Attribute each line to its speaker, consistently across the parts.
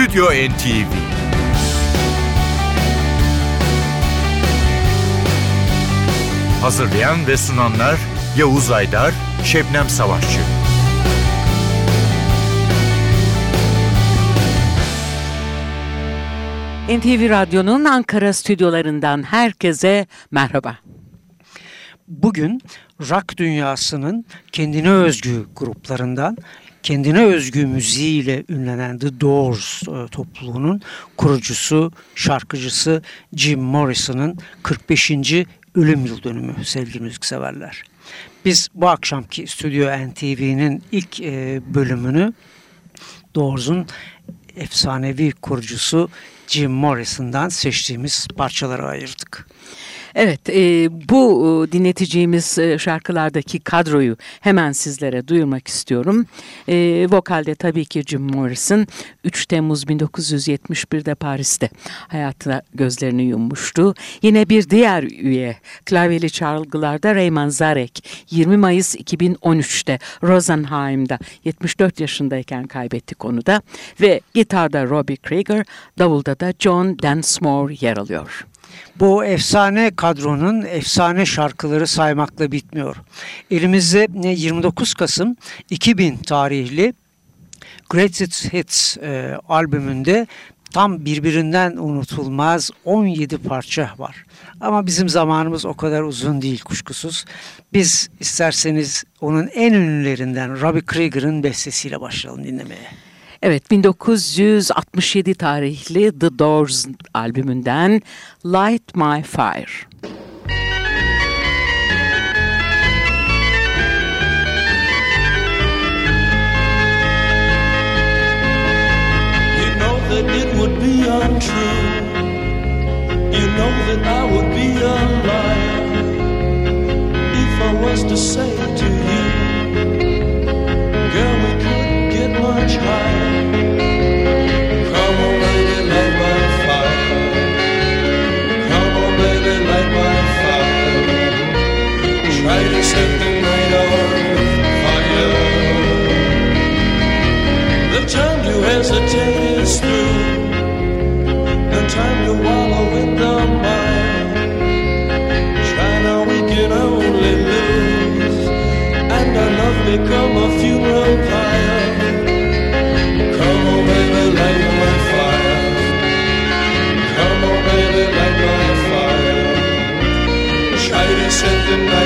Speaker 1: Stüdyo NTV Hazırlayan ve sunanlar Yavuz Aydar, Şebnem Savaşçı.
Speaker 2: NTV Radyo'nun Ankara stüdyolarından herkese merhaba.
Speaker 3: Bugün rock dünyasının kendine özgü gruplarından kendine özgü müziğiyle ünlenen The Doors e, topluluğunun kurucusu, şarkıcısı Jim Morrison'ın 45. ölüm yıl dönümü sevgili müzikseverler. Biz bu akşamki Stüdyo NTV'nin ilk e, bölümünü Doors'un efsanevi kurucusu Jim Morrison'dan seçtiğimiz parçalara ayırdık.
Speaker 2: Evet, e, bu e, dinleteceğimiz e, şarkılardaki kadroyu hemen sizlere duyurmak istiyorum. E, vokalde tabii ki Jim Morrison 3 Temmuz 1971'de Paris'te hayatına gözlerini yummuştu. Yine bir diğer üye klavyeli çalgılarda Ray Manzarek 20 Mayıs 2013'te Rosenheim'da 74 yaşındayken kaybettik onu da ve gitarda Robbie Krieger, davulda da John Densmore yer alıyor.
Speaker 3: Bu efsane kadronun efsane şarkıları saymakla bitmiyor. Elimizde 29 Kasım 2000 tarihli Greatest Hits e, albümünde tam birbirinden unutulmaz 17 parça var. Ama bizim zamanımız o kadar uzun değil kuşkusuz. Biz isterseniz onun en ünlülerinden Robbie Krieger'ın bestesiyle başlayalım dinlemeye.
Speaker 2: Evet 1967 tarihli The Doors albümünden Light My Fire.
Speaker 4: You know that it would be untrue. You know that I would be a liar if I was to say to you, much higher. Come on, baby, light my fire. Come on, baby, light my fire. Try to set the night on fire. The time hesitate is through. Time to wallow in the. Try now, we can only lose. And our love become a funeral pyre. Try to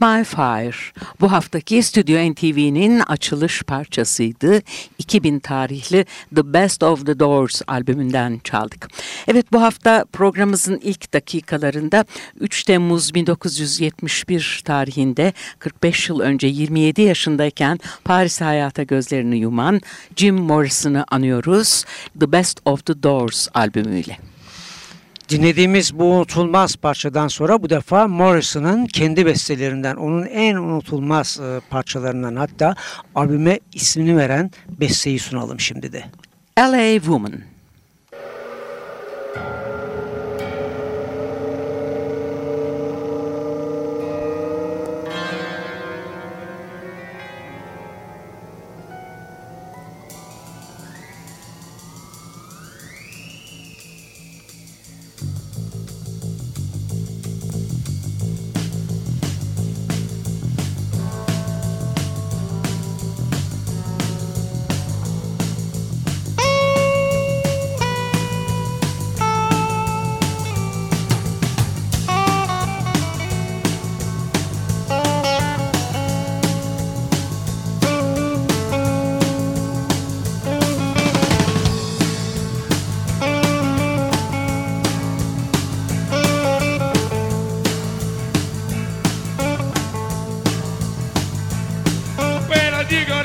Speaker 2: My Fire bu haftaki Stüdyo NTV'nin açılış parçasıydı. 2000 tarihli The Best of the Doors albümünden çaldık. Evet bu hafta programımızın ilk dakikalarında 3 Temmuz 1971 tarihinde 45 yıl önce 27 yaşındayken Paris hayata gözlerini yuman Jim Morrison'ı anıyoruz. The Best of the Doors albümüyle.
Speaker 3: Dinlediğimiz bu unutulmaz parçadan sonra bu defa Morrison'ın kendi bestelerinden, onun en unutulmaz e, parçalarından hatta albüme ismini veren besteyi sunalım şimdi de.
Speaker 2: L.A. Woman
Speaker 4: Thank you. diga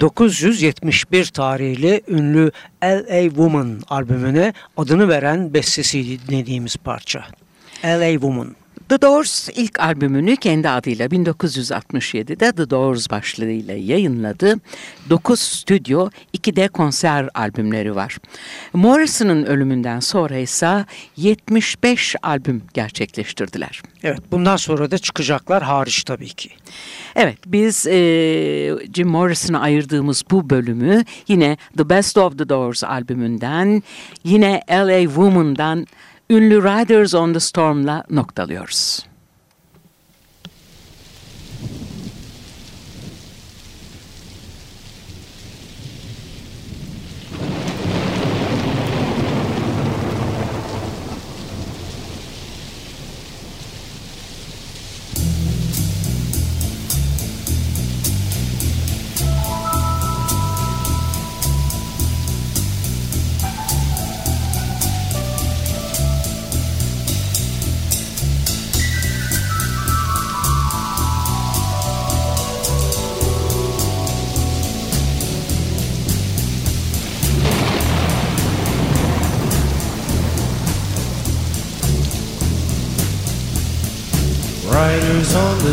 Speaker 3: 1971 tarihli ünlü L.A. Woman albümüne adını veren bestesi dinlediğimiz parça. L.A. Woman.
Speaker 2: The Doors ilk albümünü kendi adıyla 1967'de The Doors başlığıyla yayınladı. 9 stüdyo, 2 de konser albümleri var. Morrison'ın ölümünden sonra ise 75 albüm gerçekleştirdiler.
Speaker 3: Evet bundan sonra da çıkacaklar hariç tabii ki.
Speaker 2: Evet biz e, Jim Morrison'a ayırdığımız bu bölümü yine The Best of the Doors albümünden yine L.A. Woman'dan ünlü Riders on the Storm'la noktalıyoruz.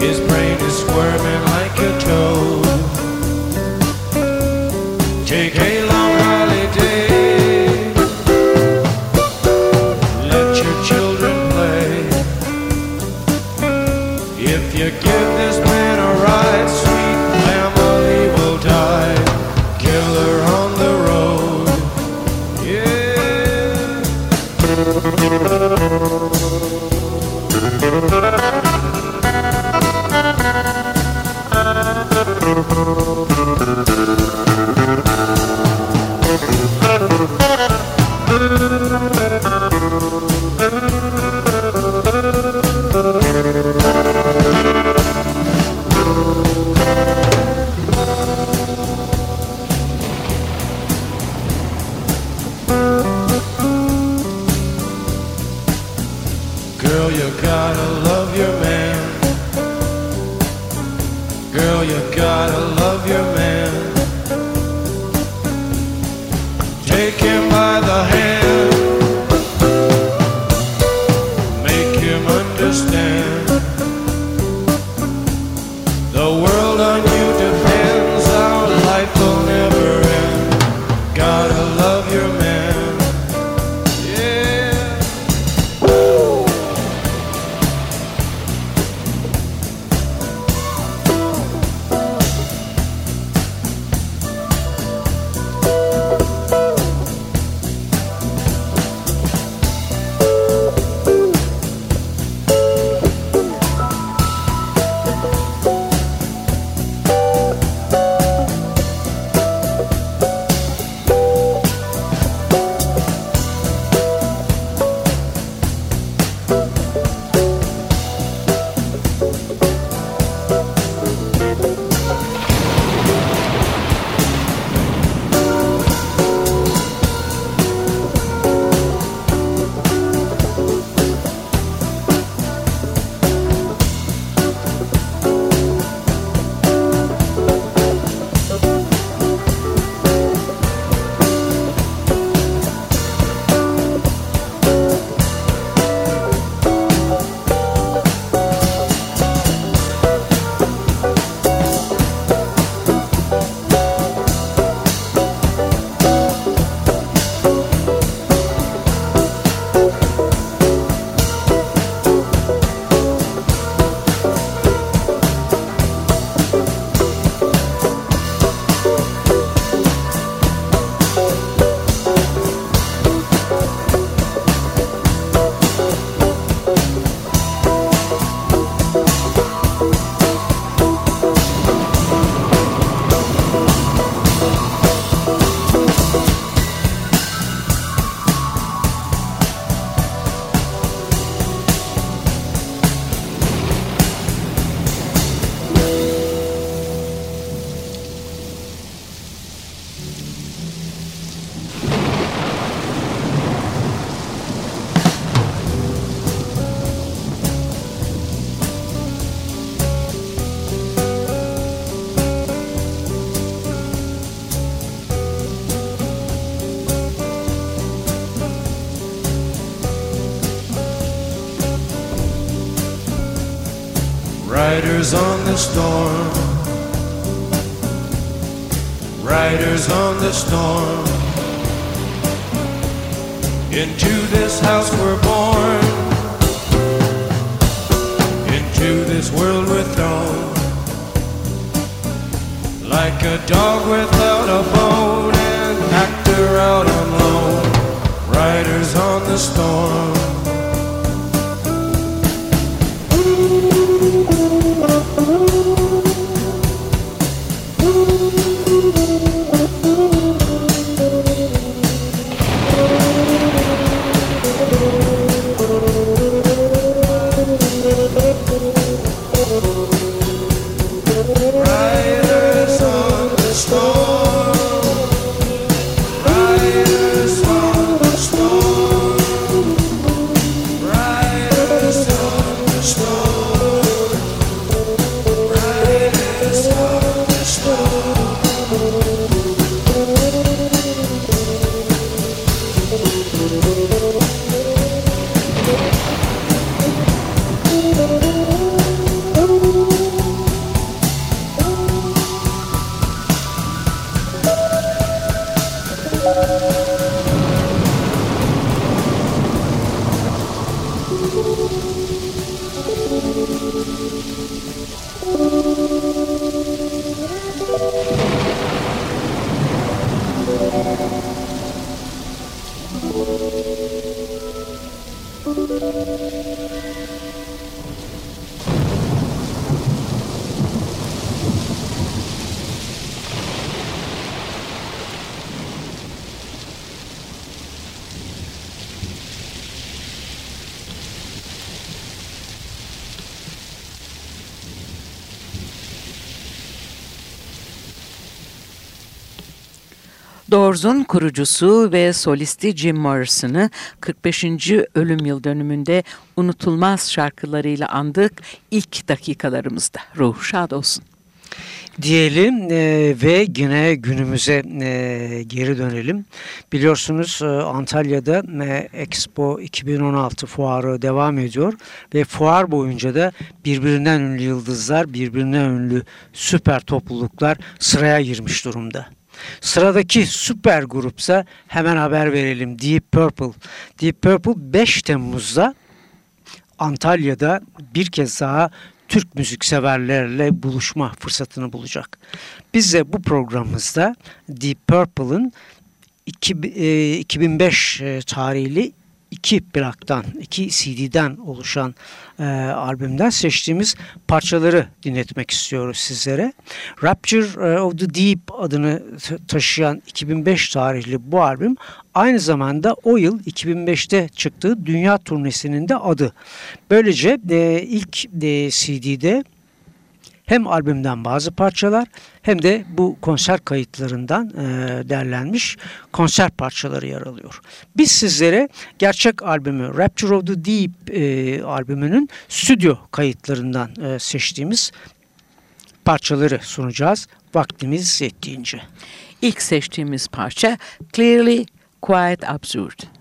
Speaker 5: His brain is squirming like a toad. Take a long holiday. Let your children play. If you give this Riders on the storm. Riders on the storm. Into this house we're born. Into this world we're thrown. Like a dog without a bone and actor out on loan. Riders on the storm.
Speaker 6: Doors'un kurucusu ve solisti Jim Morrison'ı 45. ölüm yıl dönümünde unutulmaz şarkılarıyla andık ilk dakikalarımızda. Ruh şad olsun.
Speaker 3: diyelim e, ve yine günümüze e, geri dönelim. Biliyorsunuz e, Antalya'da e, Expo 2016 fuarı devam ediyor ve fuar boyunca da birbirinden ünlü yıldızlar, birbirinden ünlü süper topluluklar sıraya girmiş durumda. Sıradaki süper grupsa hemen haber verelim Deep Purple. Deep Purple 5 Temmuz'da Antalya'da bir kez daha Türk müzikseverlerle buluşma fırsatını bulacak. Biz de bu programımızda Deep Purple'ın 2005 e, tarihli iki plaktan, iki CD'den oluşan e, albümden seçtiğimiz parçaları dinletmek istiyoruz sizlere. Rapture e, of the Deep adını taşıyan 2005 tarihli bu albüm aynı zamanda o yıl 2005'te çıktığı dünya turnesinin de adı. Böylece e, ilk e, CD'de hem albümden bazı parçalar hem de bu konser kayıtlarından e, derlenmiş konser parçaları yer alıyor. Biz sizlere gerçek albümü Rapture of the Deep e, albümünün stüdyo kayıtlarından e, seçtiğimiz parçaları sunacağız vaktimiz yettiğince.
Speaker 6: İlk seçtiğimiz parça Clearly Quite Absurd.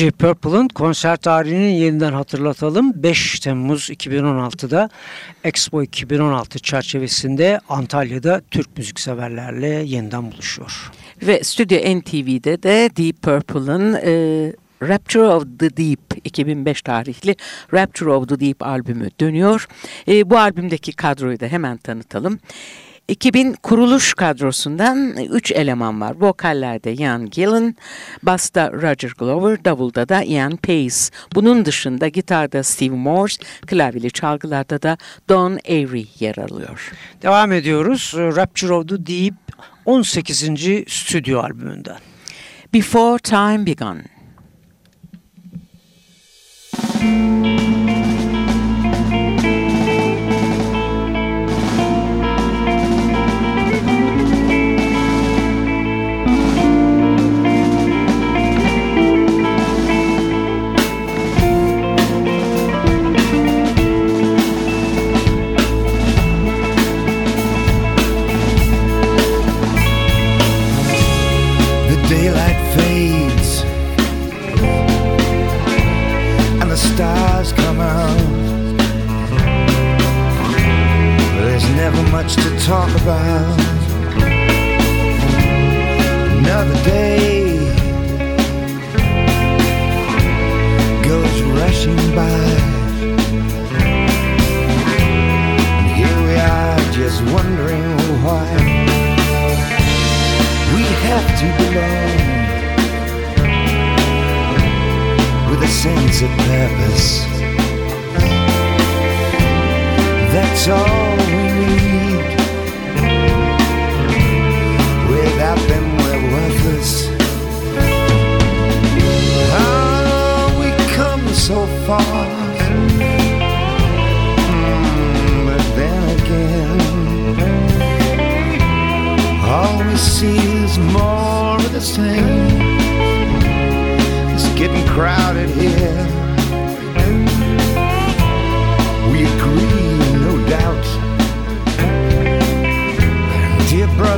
Speaker 3: Deep Purple'ın konser tarihini yeniden hatırlatalım. 5 Temmuz 2016'da Expo 2016 çerçevesinde Antalya'da Türk müzikseverlerle yeniden buluşuyor.
Speaker 2: Ve Stüdyo NTV'de de Deep Purple'ın e, Rapture of the Deep 2005 tarihli Rapture of the Deep albümü dönüyor. E, bu albümdeki kadroyu da hemen tanıtalım. 2000 kuruluş kadrosundan 3 eleman var. Vokallerde Ian Gillan, basta Roger Glover, davulda da Ian Pace. Bunun dışında gitarda Steve Morse, klavyeli çalgılarda da Don Airy yer alıyor.
Speaker 3: Devam ediyoruz. Rapture of the Deep 18. stüdyo albümünden.
Speaker 2: Before Time Begun.
Speaker 6: The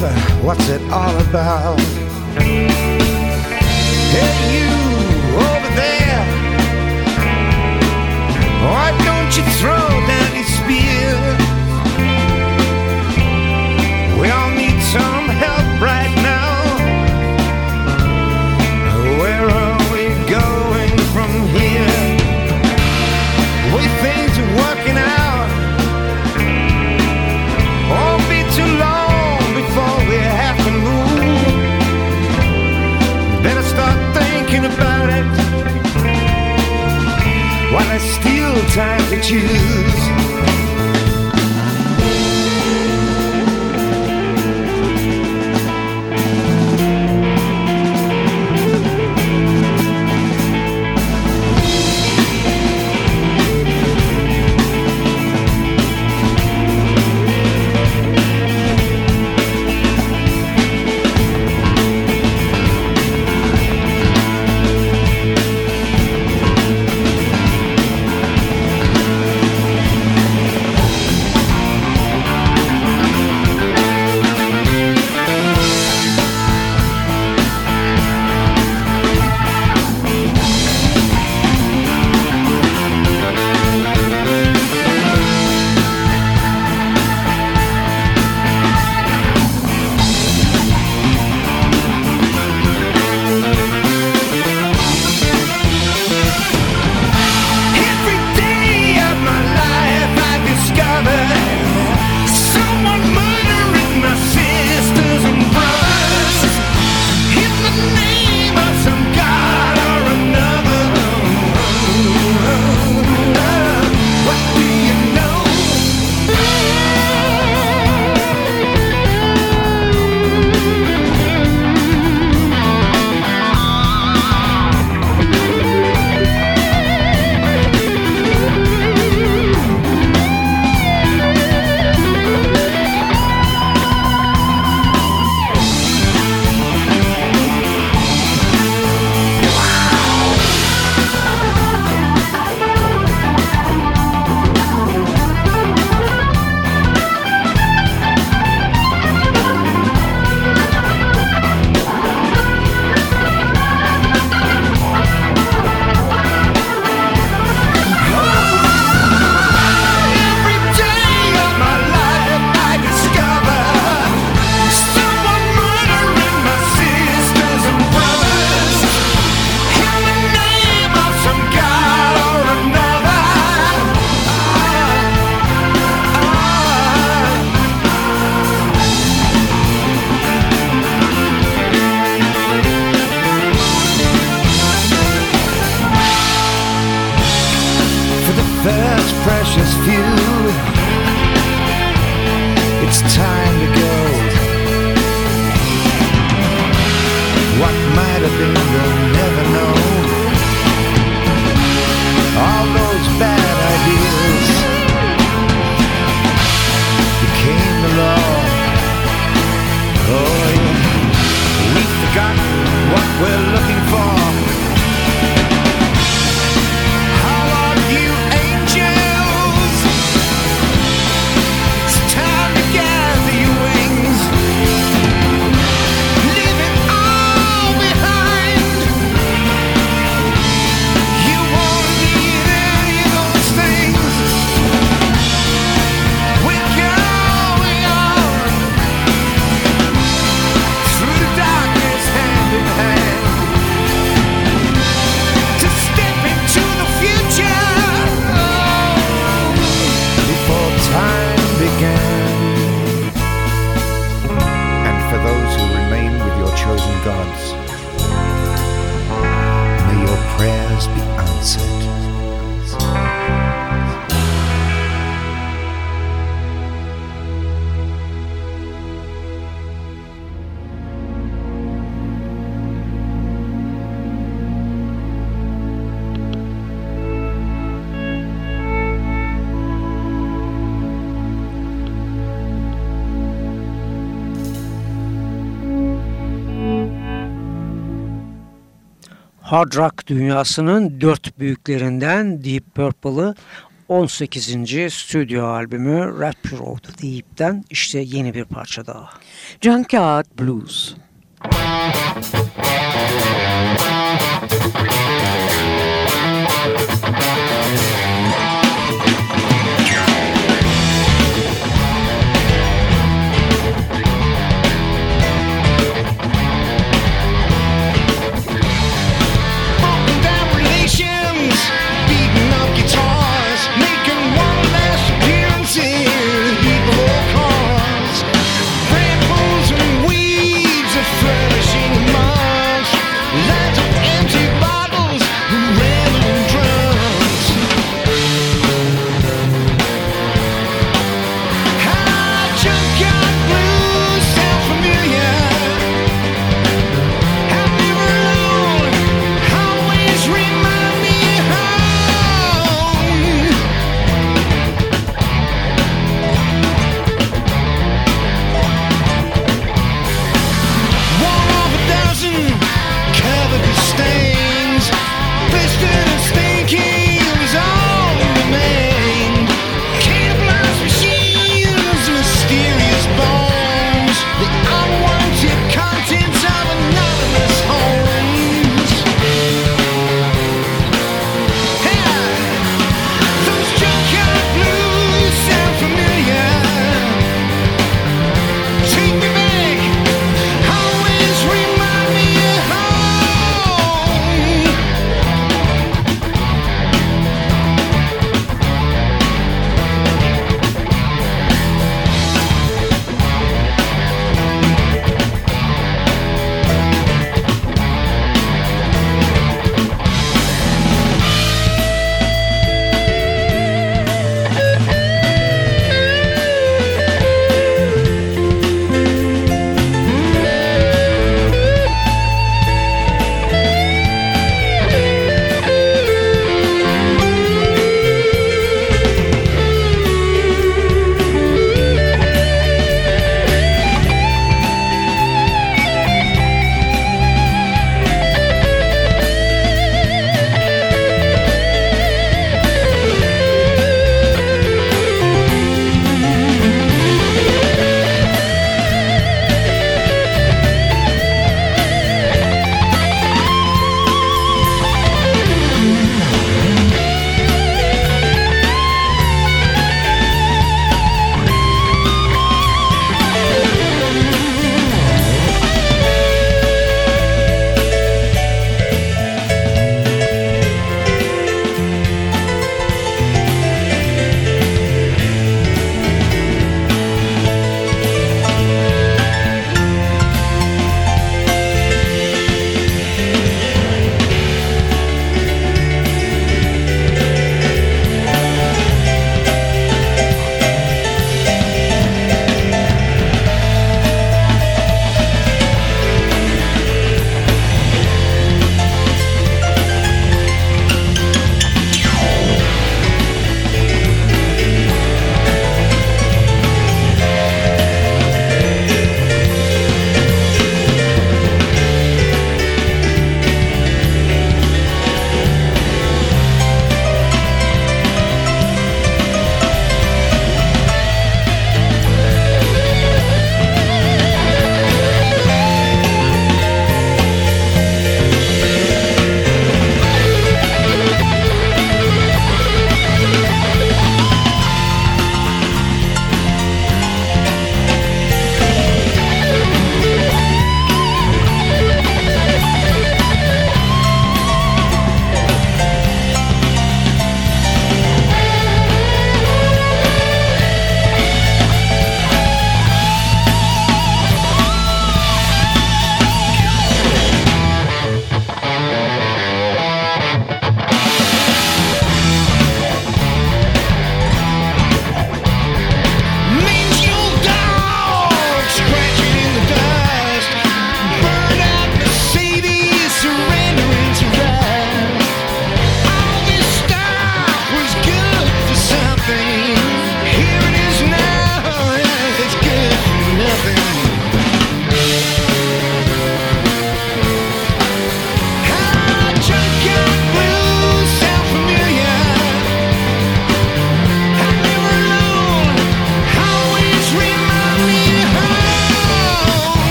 Speaker 6: Brother, what's it all about? Hey, you over there. Why don't you throw down your time to choose.
Speaker 3: hard rock dünyasının dört büyüklerinden Deep Purple'ı 18. stüdyo albümü Rapture of the Deep'ten işte yeni bir parça daha.
Speaker 2: Junkyard Blues.
Speaker 6: Müzik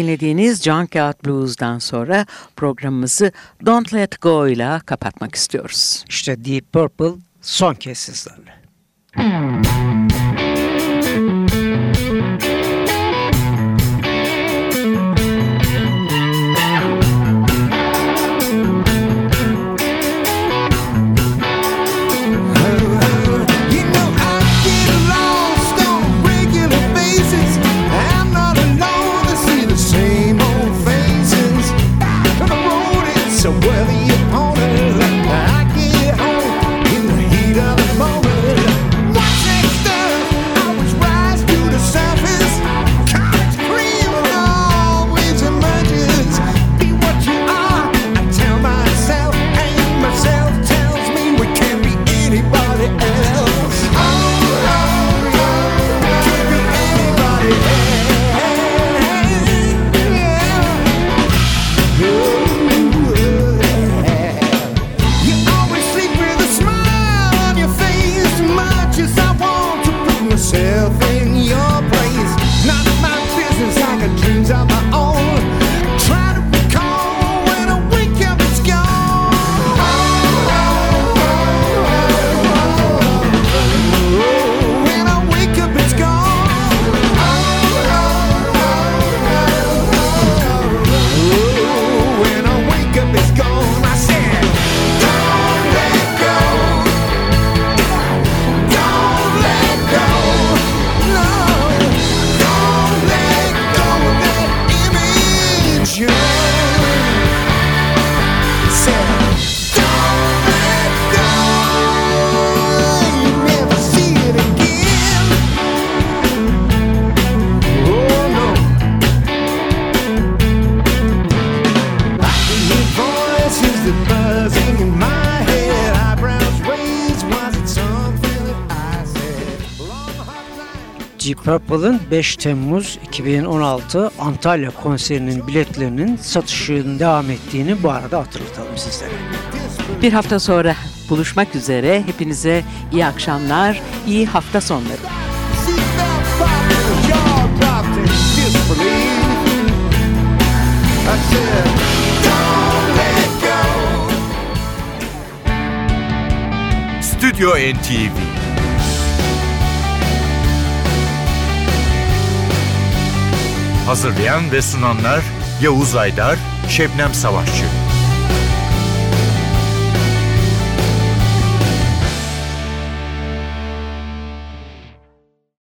Speaker 2: Dinlediğiniz Junkyard Blues'dan sonra programımızı Don't Let Go ile kapatmak istiyoruz.
Speaker 6: İşte Deep Purple son kez sizlerle. Hmm. 5 Temmuz 2016 Antalya konserinin biletlerinin satışının devam ettiğini bu arada hatırlatalım sizlere.
Speaker 2: Bir hafta sonra buluşmak üzere. Hepinize iyi akşamlar, iyi hafta sonları.
Speaker 7: I
Speaker 1: Stüdyo NTV Hazırlayan ve sunanlar Yavuz Aydar, Şebnem Savaşçı.